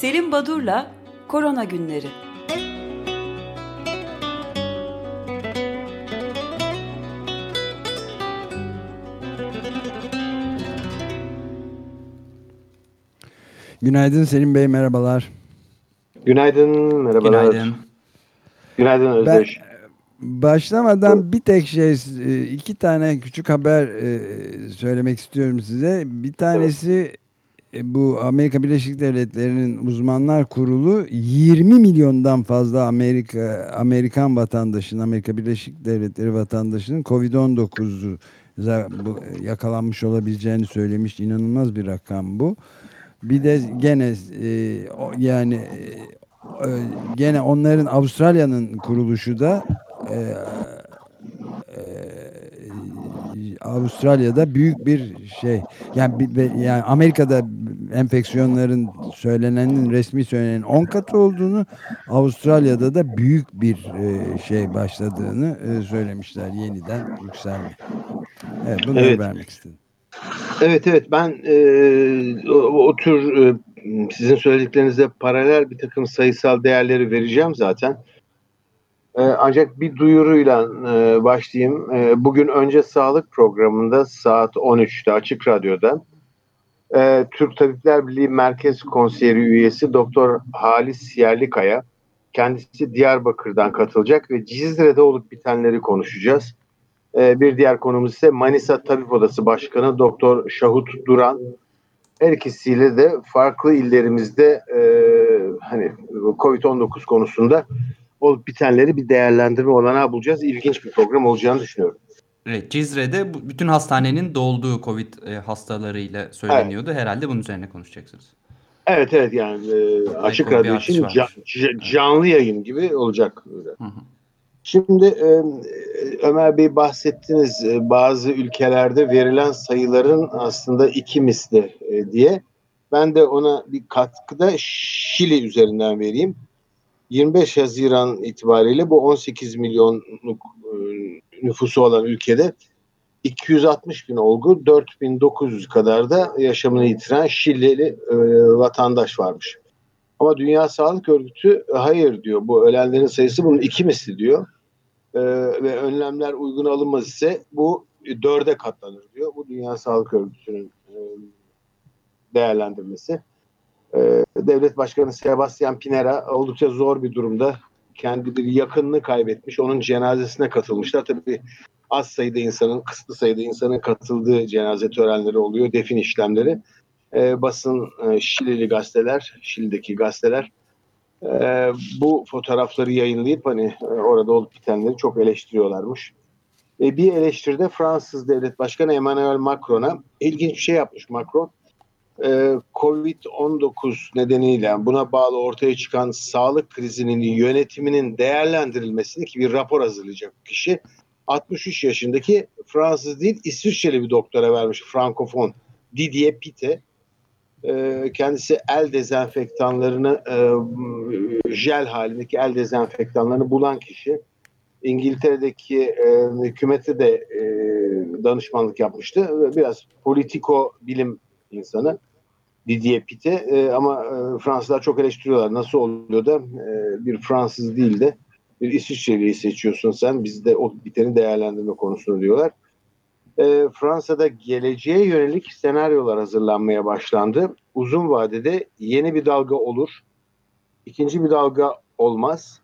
Selim Badur'la Korona Günleri. Günaydın Selim Bey, merhabalar. Günaydın, merhabalar. Günaydın. Günaydın Özdeş. Ben başlamadan bir tek şey, iki tane küçük haber e, söylemek istiyorum size. Bir tanesi e, bu Amerika Birleşik Devletleri'nin uzmanlar kurulu 20 milyondan fazla Amerika Amerikan vatandaşının Amerika Birleşik Devletleri vatandaşının Covid-19 yakalanmış olabileceğini söylemiş. İnanılmaz bir rakam bu. Bir de gene e, yani e, gene onların Avustralya'nın kuruluşu da e, Avustralya'da büyük bir şey yani yani Amerika'da enfeksiyonların söylenenin resmi söylenenin 10 katı olduğunu Avustralya'da da büyük bir şey başladığını söylemişler yeniden yükselme. Evet bunu evet. vermek istedim. Evet evet ben e, o, o tür e, sizin söylediklerinize paralel bir takım sayısal değerleri vereceğim zaten. E, ancak bir duyuruyla e, başlayayım. E, bugün önce sağlık programında saat 13'te Açık Radyo'da e, Türk Tabipler Birliği Merkez Konseyri üyesi Doktor Halis Yerlikaya kendisi Diyarbakır'dan katılacak ve Cizre'de olup bitenleri konuşacağız. E, bir diğer konumuz ise Manisa Tabip Odası Başkanı Doktor Şahut Duran. Her ikisiyle de farklı illerimizde e, hani COVID-19 konusunda olup bitenleri bir değerlendirme olanağı bulacağız. İlginç bir program olacağını düşünüyorum. Evet, Cizre'de bütün hastanenin dolduğu Covid e, hastalarıyla söyleniyordu. Evet. Herhalde bunun üzerine konuşacaksınız. Evet evet yani e, açık radyo için can, canlı yayın gibi olacak. Hı hı. Şimdi e, Ömer Bey bahsettiniz e, bazı ülkelerde verilen sayıların aslında iki misli e, diye. Ben de ona bir katkıda Şili üzerinden vereyim. 25 Haziran itibariyle bu 18 milyonluk e, nüfusu olan ülkede 260 bin olgu 4900 kadar da yaşamını yitiren Şilili e, vatandaş varmış. Ama Dünya Sağlık Örgütü hayır diyor bu ölenlerin sayısı bunun iki misli diyor. E, ve önlemler uygun alınmaz ise bu dörde katlanır diyor. Bu Dünya Sağlık Örgütü'nün e, değerlendirmesi. E, Devlet Başkanı Sebastian Pinera oldukça zor bir durumda. Kendi bir yakınını kaybetmiş. Onun cenazesine katılmışlar. Tabii az sayıda insanın, kısıtlı sayıda insanın katıldığı cenaze törenleri oluyor, defin işlemleri. E, basın, e, Şilili gazeteler, Şili'deki gazeteler e, bu fotoğrafları yayınlayıp hani e, orada olup bitenleri çok eleştiriyorlarmış. E, bir eleştiride Fransız Devlet Başkanı Emmanuel Macron'a ilginç bir şey yapmış Macron e, Covid-19 nedeniyle buna bağlı ortaya çıkan sağlık krizinin yönetiminin değerlendirilmesini ki bir rapor hazırlayacak kişi 63 yaşındaki Fransız değil İsviçreli bir doktora vermiş Frankofon Didier Pite. E, kendisi el dezenfektanlarını e, jel halindeki el dezenfektanlarını bulan kişi. İngiltere'deki e, hükümete de danışmanlık yapmıştı. Biraz politiko bilim insanı. Didier Pite e, ama e, Fransızlar çok eleştiriyorlar. Nasıl oluyor da e, bir Fransız değil de bir İsviçreli'yi seçiyorsun sen. Biz de o biteni değerlendirme konusunu diyorlar. E, Fransa'da geleceğe yönelik senaryolar hazırlanmaya başlandı. Uzun vadede yeni bir dalga olur. İkinci bir dalga olmaz.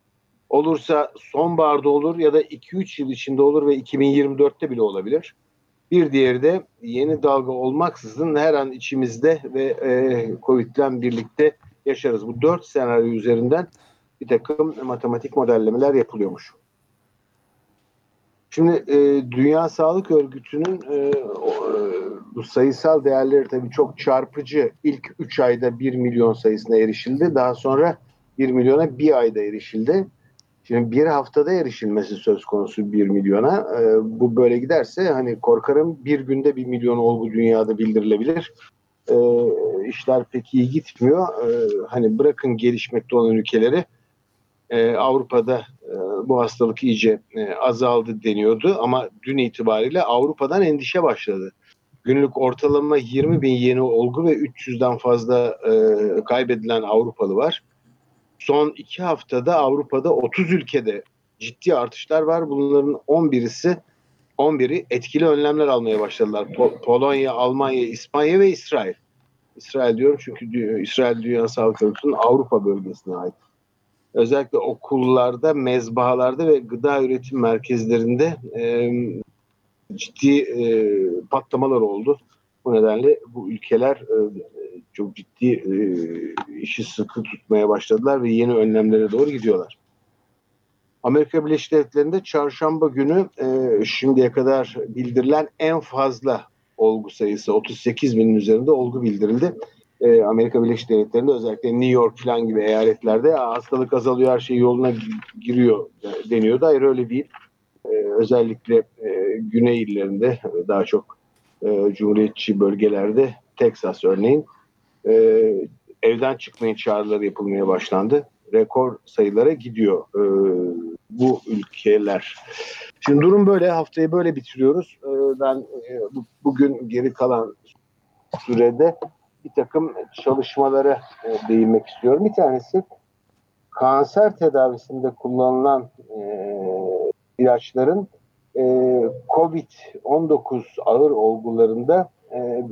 Olursa sonbaharda olur ya da 2-3 yıl içinde olur ve 2024'te bile olabilir. Bir diğeri de yeni dalga olmaksızın her an içimizde ve e, Covid'le birlikte yaşarız. Bu dört senaryo üzerinden bir takım matematik modellemeler yapılıyormuş. Şimdi e, Dünya Sağlık Örgütü'nün e, e, bu sayısal değerleri tabii çok çarpıcı. İlk 3 ayda 1 milyon sayısına erişildi. Daha sonra 1 milyona bir ayda erişildi. Şimdi bir haftada erişilmesi söz konusu bir milyona. E, bu böyle giderse hani korkarım bir günde bir milyon olgu dünyada bildirilebilir. E, işler pek iyi gitmiyor. E, hani bırakın gelişmekte olan ülkeleri e, Avrupa'da e, bu hastalık iyice e, azaldı deniyordu ama dün itibariyle Avrupa'dan endişe başladı. günlük ortalama 20 bin yeni olgu ve 300'den fazla e, kaybedilen Avrupalı var. Son iki haftada Avrupa'da 30 ülkede ciddi artışlar var. Bunların 11'isi 11'i etkili önlemler almaya başladılar. Po- Polonya, Almanya, İspanya ve İsrail. İsrail diyorum çünkü İsrail Dünya Sağlık Örgütü'nün Avrupa bölgesine ait. Özellikle okullarda, mezbahalarda ve gıda üretim merkezlerinde e, ciddi e, patlamalar oldu. Bu nedenle bu ülkeler e, çok ciddi e, işi sıkı tutmaya başladılar ve yeni önlemlere doğru gidiyorlar. Amerika Birleşik Devletleri'nde çarşamba günü e, şimdiye kadar bildirilen en fazla olgu sayısı 38 binin üzerinde olgu bildirildi. E, Amerika Birleşik Devletleri'nde özellikle New York falan gibi eyaletlerde hastalık azalıyor her şey yoluna giriyor deniyordu. Hayır öyle değil. Özellikle güney illerinde daha çok cumhuriyetçi bölgelerde Texas örneğin e, evden çıkmayın çağrıları yapılmaya başlandı. Rekor sayılara gidiyor e, bu ülkeler. Şimdi durum böyle. Haftayı böyle bitiriyoruz. E, ben e, bu, bugün geri kalan sürede bir takım çalışmalara e, değinmek istiyorum. Bir tanesi kanser tedavisinde kullanılan e, ilaçların e, COVID-19 ağır olgularında e,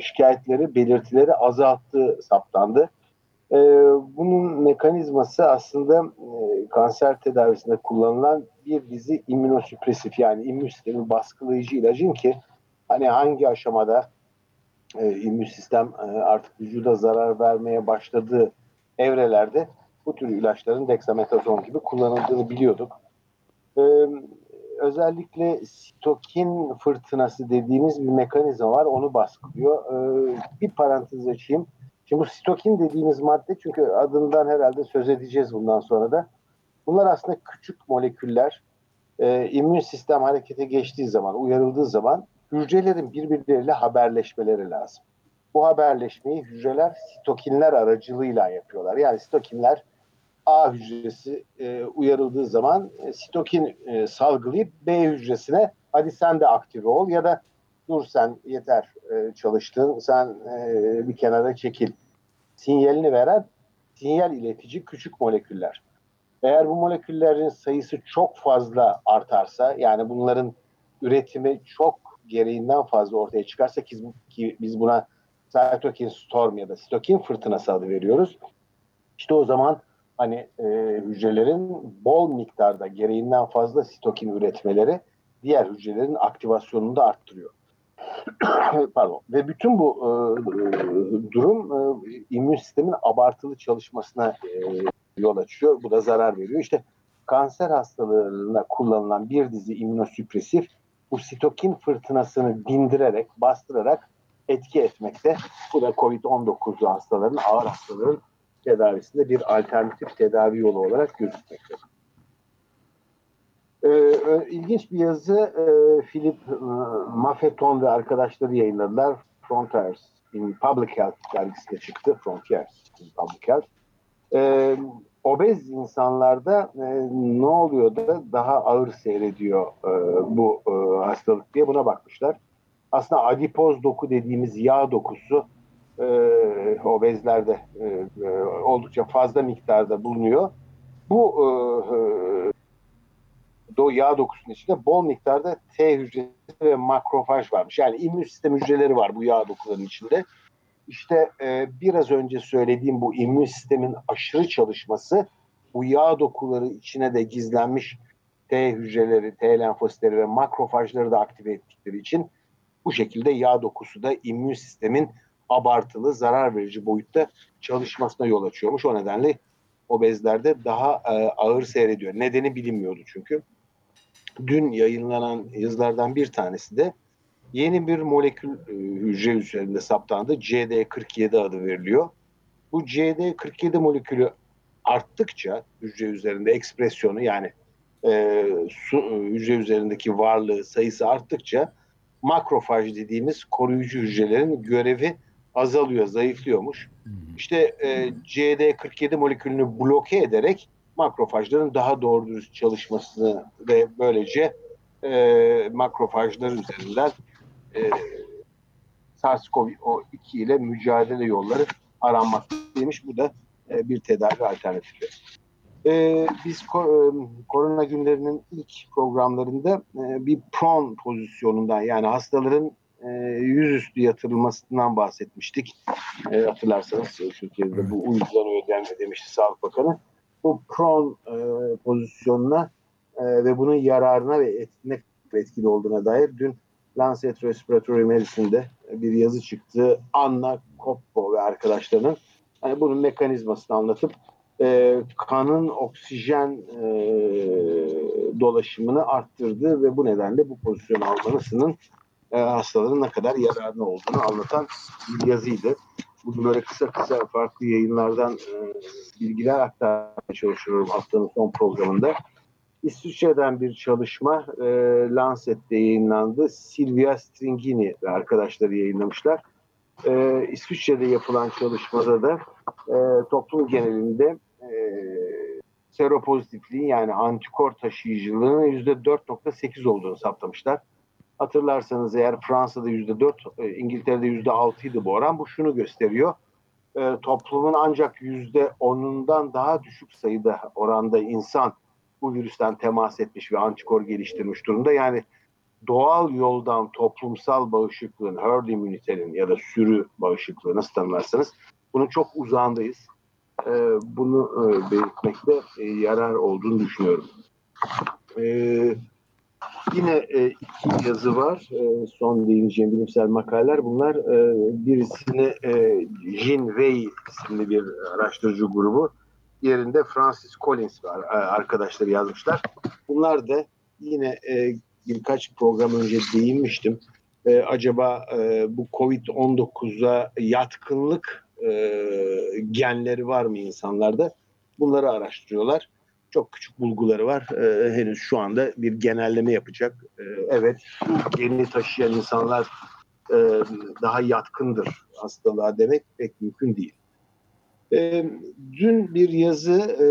şikayetleri, belirtileri azalttığı saptandı. E, bunun mekanizması aslında e, kanser tedavisinde kullanılan bir dizi immünosüpresif yani immün sistemi baskılayıcı ilacın ki hani hangi aşamada e, immün sistem e, artık vücuda zarar vermeye başladığı evrelerde bu tür ilaçların dexamethasone gibi kullanıldığını biliyorduk. Özellikle sitokin fırtınası dediğimiz bir mekanizma var. Onu baskılıyor. Ee, bir parantez açayım. Şimdi bu sitokin dediğimiz madde çünkü adından herhalde söz edeceğiz bundan sonra da. Bunlar aslında küçük moleküller. Ee, immün sistem harekete geçtiği zaman, uyarıldığı zaman hücrelerin birbirleriyle haberleşmeleri lazım. Bu haberleşmeyi hücreler sitokinler aracılığıyla yapıyorlar. Yani sitokinler A hücresi e, uyarıldığı zaman e, sitokin e, salgılayıp B hücresine hadi sen de aktive ol ya da dur sen yeter e, çalıştın sen e, bir kenara çekil sinyalini veren sinyal iletici küçük moleküller. Eğer bu moleküllerin sayısı çok fazla artarsa yani bunların üretimi çok gereğinden fazla ortaya çıkarsa ki, ki biz buna cytokine storm ya da sitokin fırtınası adı veriyoruz. İşte o zaman hani e, hücrelerin bol miktarda gereğinden fazla sitokin üretmeleri diğer hücrelerin aktivasyonunu da arttırıyor. Pardon. Ve bütün bu e, durum e, immün sistemin abartılı çalışmasına e, yol açıyor. Bu da zarar veriyor. İşte kanser hastalarına kullanılan bir dizi immünosüpresif bu sitokin fırtınasını dindirerek, bastırarak etki etmekte. Bu da COVID-19 hastaların, ağır hastaların tedavisinde bir alternatif tedavi yolu olarak gözükmektedir. Ee, ilginç bir yazı e, Philip e, Maffeton ve arkadaşları yayınladılar. Frontiers in Public Health dergisinde çıktı. Frontiers in Public Health. Ee, obez insanlarda e, ne oluyor da daha ağır seyrediyor e, bu e, hastalık diye buna bakmışlar. Aslında adipoz doku dediğimiz yağ dokusu e, obezlerde e, e, oldukça fazla miktarda bulunuyor. Bu e, e, do yağ dokusunun içinde bol miktarda T hücresi ve makrofaj varmış. Yani immün sistem hücreleri var bu yağ dokularının içinde. İşte e, biraz önce söylediğim bu immün sistemin aşırı çalışması bu yağ dokuları içine de gizlenmiş T hücreleri, T lenfositleri ve makrofajları da aktive ettikleri için bu şekilde yağ dokusu da immün sistemin abartılı, zarar verici boyutta çalışmasına yol açıyormuş. O nedenle obezlerde daha e, ağır seyrediyor. Nedeni bilinmiyordu çünkü. Dün yayınlanan yazılardan bir tanesi de yeni bir molekül e, hücre üzerinde saptandı. CD47 adı veriliyor. Bu CD47 molekülü arttıkça hücre üzerinde ekspresyonu yani e, su, e, hücre üzerindeki varlığı sayısı arttıkça makrofaj dediğimiz koruyucu hücrelerin görevi azalıyor, zayıflıyormuş. İşte e, CD47 molekülünü bloke ederek makrofajların daha doğru dürüst çalışmasını ve böylece e, makrofajlar üzerinden e, SARS-CoV-2 ile mücadele yolları aranmaktaymış. Bu da e, bir tedavi alternatifi. E, biz ko- e, korona günlerinin ilk programlarında e, bir prone pozisyonundan yani hastaların e, yüzüstü yatırılmasından bahsetmiştik. E, hatırlarsanız e, Türkiye'de bu uygulanıyor denme demişti Sağlık Bakanı. Bu prone e, pozisyonuna e, ve bunun yararına ve etine etkili olduğuna dair dün Lancet Respiratory Medicine'de bir yazı çıktı. Anna Koppo ve arkadaşlarının yani bunun mekanizmasını anlatıp e, kanın oksijen e, dolaşımını arttırdı ve bu nedenle bu pozisyon almanısının e, hastaların ne kadar yararlı olduğunu anlatan bir yazıydı. Bugün böyle kısa kısa farklı yayınlardan e, bilgiler aktarmaya çalışıyorum haftanın son programında. İsviçre'den bir çalışma e, Lancet'te yayınlandı. Silvia Stringini ve arkadaşları yayınlamışlar. E, İsviçre'de yapılan çalışmada da e, toplum genelinde e, seropozitifliğin yani antikor taşıyıcılığının %4.8 olduğunu saptamışlar. Hatırlarsanız eğer Fransa'da %4, e, İngiltere'de %6 idi bu oran. Bu şunu gösteriyor. E, toplumun ancak %10'undan daha düşük sayıda oranda insan bu virüsten temas etmiş ve antikor geliştirmiş durumda. Yani doğal yoldan toplumsal bağışıklığın, herd immunitenin ya da sürü bağışıklığı nasıl tanımlarsanız bunun çok uzağındayız. E, bunu e, belirtmekte e, yarar olduğunu düşünüyorum. E, yine e, iki yazı var. E, son değineceğim bilimsel makaleler. Bunlar e, birisini e, Jean Wei isimli bir araştırıcı grubu yerinde Francis Collins var arkadaşları yazmışlar. Bunlar da yine e, birkaç program önce değinmiştim. E, acaba e, bu Covid-19'a yatkınlık e, genleri var mı insanlarda? Bunları araştırıyorlar. Çok küçük bulguları var. E, henüz şu anda bir genelleme yapacak. E, evet, geni taşıyan insanlar e, daha yatkındır hastalığa demek pek mümkün değil. E, dün bir yazı e,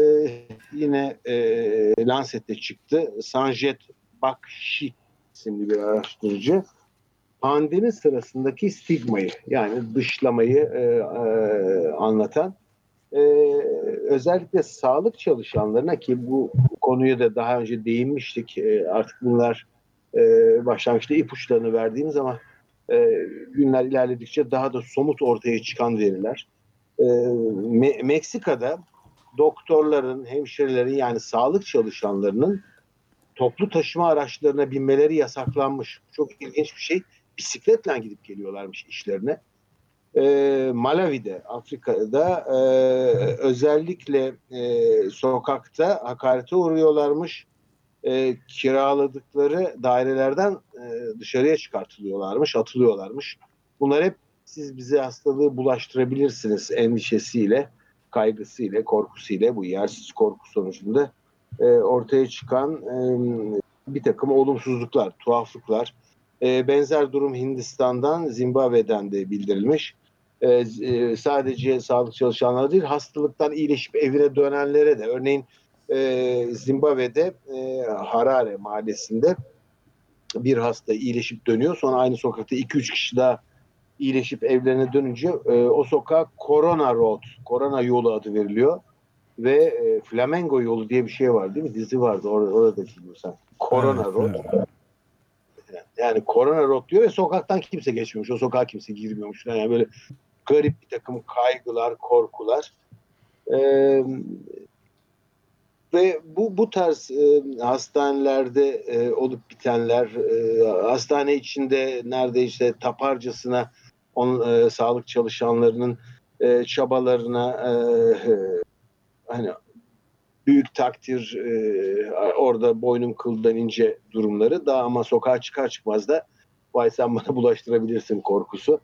yine e, Lancet'te çıktı. Sanjet Bakshi isimli bir araştırıcı pandemi sırasındaki stigmayı yani dışlamayı e, e, anlatan e, özellikle sağlık çalışanlarına ki bu konuyu da daha önce değinmiştik e, artık bunlar e, başlangıçta ipuçlarını verdiğimiz ama e, günler ilerledikçe daha da somut ortaya çıkan veriler. E, Me- Meksika'da doktorların, hemşirelerin yani sağlık çalışanlarının toplu taşıma araçlarına binmeleri yasaklanmış. Çok ilginç bir şey. Bisikletle gidip geliyorlarmış işlerine. E, Malawi'de, Afrika'da e, özellikle e, sokakta hakarete uğruyorlarmış. E, kiraladıkları dairelerden e, dışarıya çıkartılıyorlarmış, atılıyorlarmış. Bunlar hep siz bize hastalığı bulaştırabilirsiniz endişesiyle, kaygısıyla, korkusuyla bu yersiz korku sonucunda e, ortaya çıkan e, bir takım olumsuzluklar, tuhaflıklar. E, benzer durum Hindistan'dan, Zimbabwe'den de bildirilmiş. E, e, sadece sağlık çalışanları değil, hastalıktan iyileşip evine dönenlere de. Örneğin e, Zimbabwe'de e, Harare mahallesinde bir hasta iyileşip dönüyor. Sonra aynı sokakta 2-3 kişi daha iyileşip evlerine dönünce e, o sokağa Corona Road, Corona yolu adı veriliyor. Ve e, Flamengo yolu diye bir şey var değil mi? Dizi vardı orada, orada biliyorsan. Corona Evet, Road. Yani Corona Road diyor ve sokaktan kimse geçmiyormuş. O sokağa kimse girmiyormuş. Yani böyle garip bir takım kaygılar, korkular. Ee, ve bu bu tarz e, hastanelerde e, olup bitenler, e, hastane içinde neredeyse taparcasına on, e, sağlık çalışanlarının e, çabalarına e, e, hani büyük takdir e, orada boynum kıldan ince durumları daha ama sokağa çıkar çıkmaz da vay sen bana bulaştırabilirsin korkusu.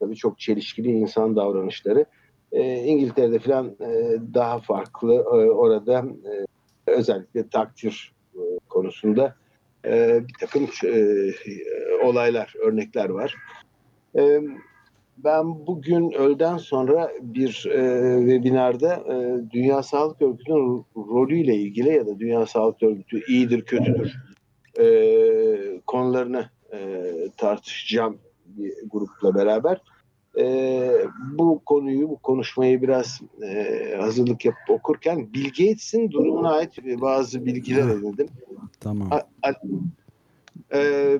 Tabii çok çelişkili insan davranışları. E, İngiltere'de falan e, daha farklı e, orada e, özellikle takdir e, konusunda e, bir takım e, olaylar, örnekler var. E, ben bugün öğleden sonra bir e, webinarda e, Dünya Sağlık Örgütü'nün rolüyle ilgili ya da Dünya Sağlık Örgütü iyidir kötüdür e, konularını e, tartışacağım bir grupla beraber. E, bu konuyu, bu konuşmayı biraz e, hazırlık yapıp okurken Bill Gates'in durumuna ait bazı bilgiler edindim. Tamam. A, a, e,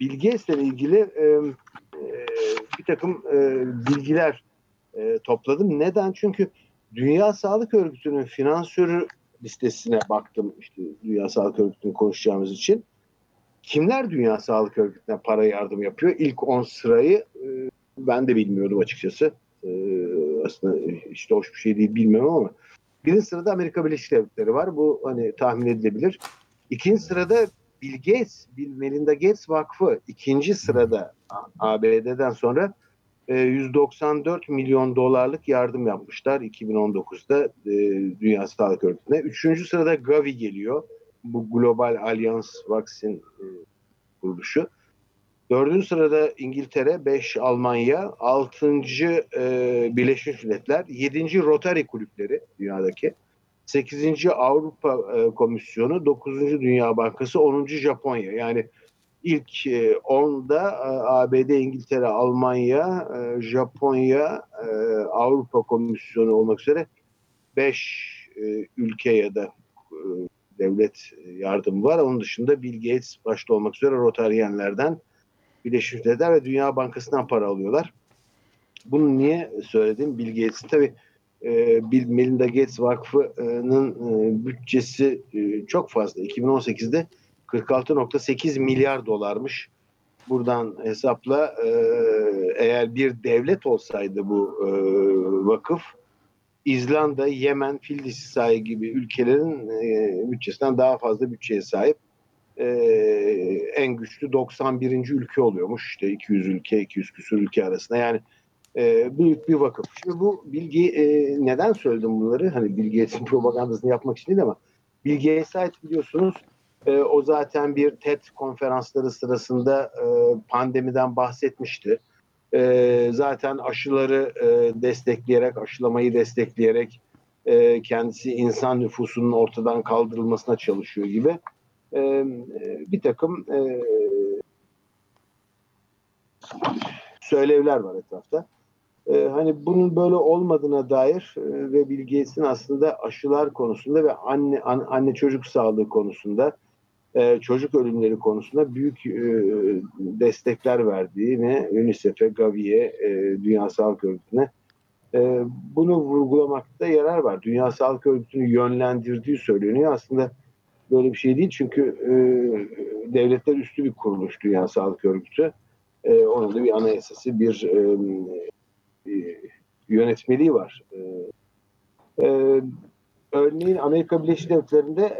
Bill Gates'le ilgili e, e, bir takım e, bilgiler e, topladım. Neden? Çünkü Dünya Sağlık Örgütü'nün finansörü listesine baktım işte Dünya Sağlık Örgütü'nü konuşacağımız için. Kimler Dünya Sağlık Örgütü'ne para yardım yapıyor? İlk 10 sırayı e, ben de bilmiyordum açıkçası. E, aslında işte hoş bir şey değil bilmiyorum ama birinci sırada Amerika Birleşik Devletleri var. Bu hani tahmin edilebilir. İkinci sırada Bill Gates, Bill Melinda Gates Vakfı ikinci sırada ABD'den sonra 194 e, milyon dolarlık yardım yapmışlar 2019'da e, Dünya Sağlık Örgütü'ne. Üçüncü sırada Gavi geliyor. Bu Global Alliance Vaksin e, kuruluşu. Dördüncü sırada İngiltere, beş Almanya, altıncı Birleşmiş Milletler, yedinci Rotary kulüpleri dünyadaki. 8. Avrupa Komisyonu, 9. Dünya Bankası, 10. Japonya. Yani ilk 10'da e, ABD, İngiltere, Almanya, e, Japonya, e, Avrupa Komisyonu olmak üzere 5 ülke ya da devlet yardımı var. Onun dışında Bill Gates başta olmak üzere Rotaryenlerden Birleşmiş Milletler ve Dünya Bankası'ndan para alıyorlar. Bunu niye söyledim? Bill Gates tabii Bill Melinda Gates Vakfı'nın bütçesi çok fazla. 2018'de 46.8 milyar dolarmış. Buradan hesapla e, eğer bir devlet olsaydı bu e, vakıf İzlanda, Yemen, Fil dişi gibi ülkelerin e, bütçesinden daha fazla bütçeye sahip. E, en güçlü 91. ülke oluyormuş. İşte 200 ülke, 200 küsur ülke arasında. Yani e, büyük bir vakıf. Şimdi bu bilgi e, neden söyledim bunları? Hani Bill Gates'in propagandasını yapmak için değil ama Bill Gates'e ait biliyorsunuz e, o zaten bir TED konferansları sırasında e, pandemiden bahsetmişti. E, zaten aşıları e, destekleyerek, aşılamayı destekleyerek e, kendisi insan nüfusunun ortadan kaldırılmasına çalışıyor gibi e, bir takım e, söylevler var etrafta. E, hani bunun böyle olmadığına dair e, ve Bill aslında aşılar konusunda ve anne an, anne çocuk sağlığı konusunda e, çocuk ölümleri konusunda büyük e, destekler verdiğini UNICEF'e, Gavi'ye, e, Dünya Sağlık Örgütü'ne e, bunu vurgulamakta yarar var. Dünya Sağlık Örgütü'nü yönlendirdiği söyleniyor. Aslında böyle bir şey değil çünkü devletler üstü bir kuruluş Dünya Sağlık Örgütü. Onun da bir anayasası, bir yönetmeliği var. Örneğin Amerika Birleşik Devletleri'nde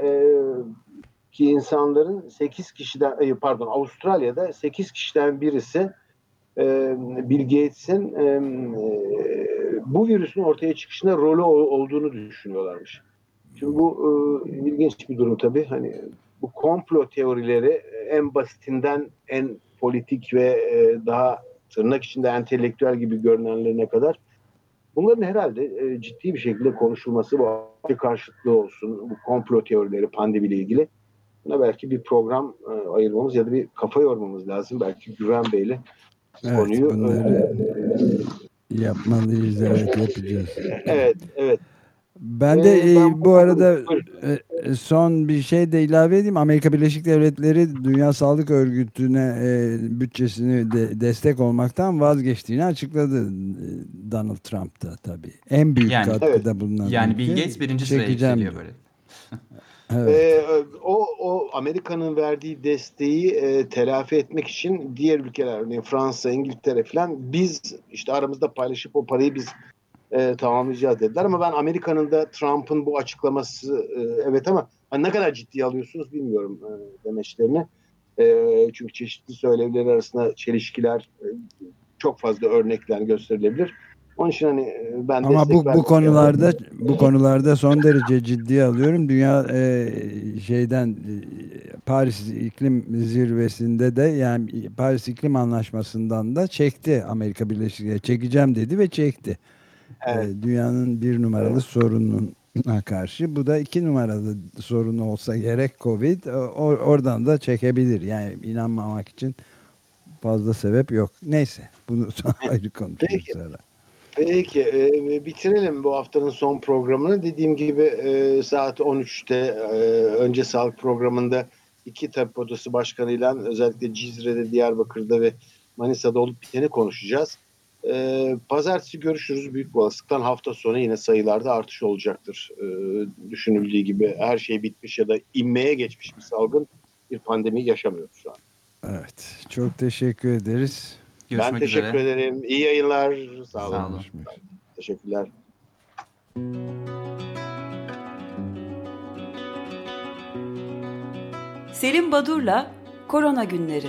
ki insanların 8 kişiden e, pardon Avustralya'da 8 kişiden birisi e, Bill Gates'in e, bu virüsün ortaya çıkışında rolü olduğunu düşünüyorlarmış. Şimdi bu ilginç bir durum tabii. Hani bu komplo teorileri en basitinden en politik ve daha tırnak içinde entelektüel gibi görünenlerine kadar bunların herhalde ciddi bir şekilde konuşulması bu karşıtlığı olsun bu komplo teorileri pandemiyle ilgili Buna belki bir program e, ayırmamız ya da bir kafa yormamız lazım. Belki Güven Bey'le evet, konuyu bunları e, yapmalıyız evet yapacağız. Evet evet. Ben de ee, ben bu arada e, son bir şey de ilave edeyim. Amerika Birleşik Devletleri Dünya Sağlık Örgütü'ne e, bütçesini de, destek olmaktan vazgeçtiğini açıkladı Donald Trump da tabii. En büyük yani, katkıda evet. bulunan. Yani Bill Gates birinci sıraya yükseliyor böyle. Evet. Ee, o, o Amerika'nın verdiği desteği e, telafi etmek için diğer ülkeler, örneğin Fransa, İngiltere falan biz işte aramızda paylaşıp o parayı biz e, tamamlayacağız dediler. Ama ben Amerika'nın da Trump'ın bu açıklaması e, evet ama hani ne kadar ciddiye alıyorsunuz bilmiyorum e, demeçlerini. E, çünkü çeşitli söylevleri arasında çelişkiler e, çok fazla örnekler gösterilebilir. Onun için hani e, ben Ama bu bu konularda bu konularda son derece ciddi alıyorum. Dünya e, şeyden e, Paris iklim zirvesinde de yani Paris iklim anlaşmasından da çekti Amerika Birleşik Devletleri çekeceğim dedi ve çekti. E, evet. E, dünyanın bir numaralı evet. sorunun karşı. Bu da iki numaralı sorunu olsa gerek Covid. O, oradan da çekebilir. Yani inanmamak için fazla sebep yok. Neyse bunu ayrı konuşuruz Peki. Peki e, bitirelim bu haftanın son programını. Dediğim gibi e, saat 13'te e, önce sağlık programında iki tabip odası başkanıyla özellikle Cizre'de, Diyarbakır'da ve Manisa'da olup biteni konuşacağız. E, pazartesi görüşürüz. Büyük bir olasılıkla hafta sonu yine sayılarda artış olacaktır. E, düşünüldüğü gibi her şey bitmiş ya da inmeye geçmiş bir salgın bir pandemi yaşamıyoruz şu an. Evet. Çok teşekkür ederiz. Görüşmek ben teşekkür üzere. ederim. İyi yayınlar. Sağ olun. Sağ olun. Teşekkürler. Selim Badur'la Korona Günleri.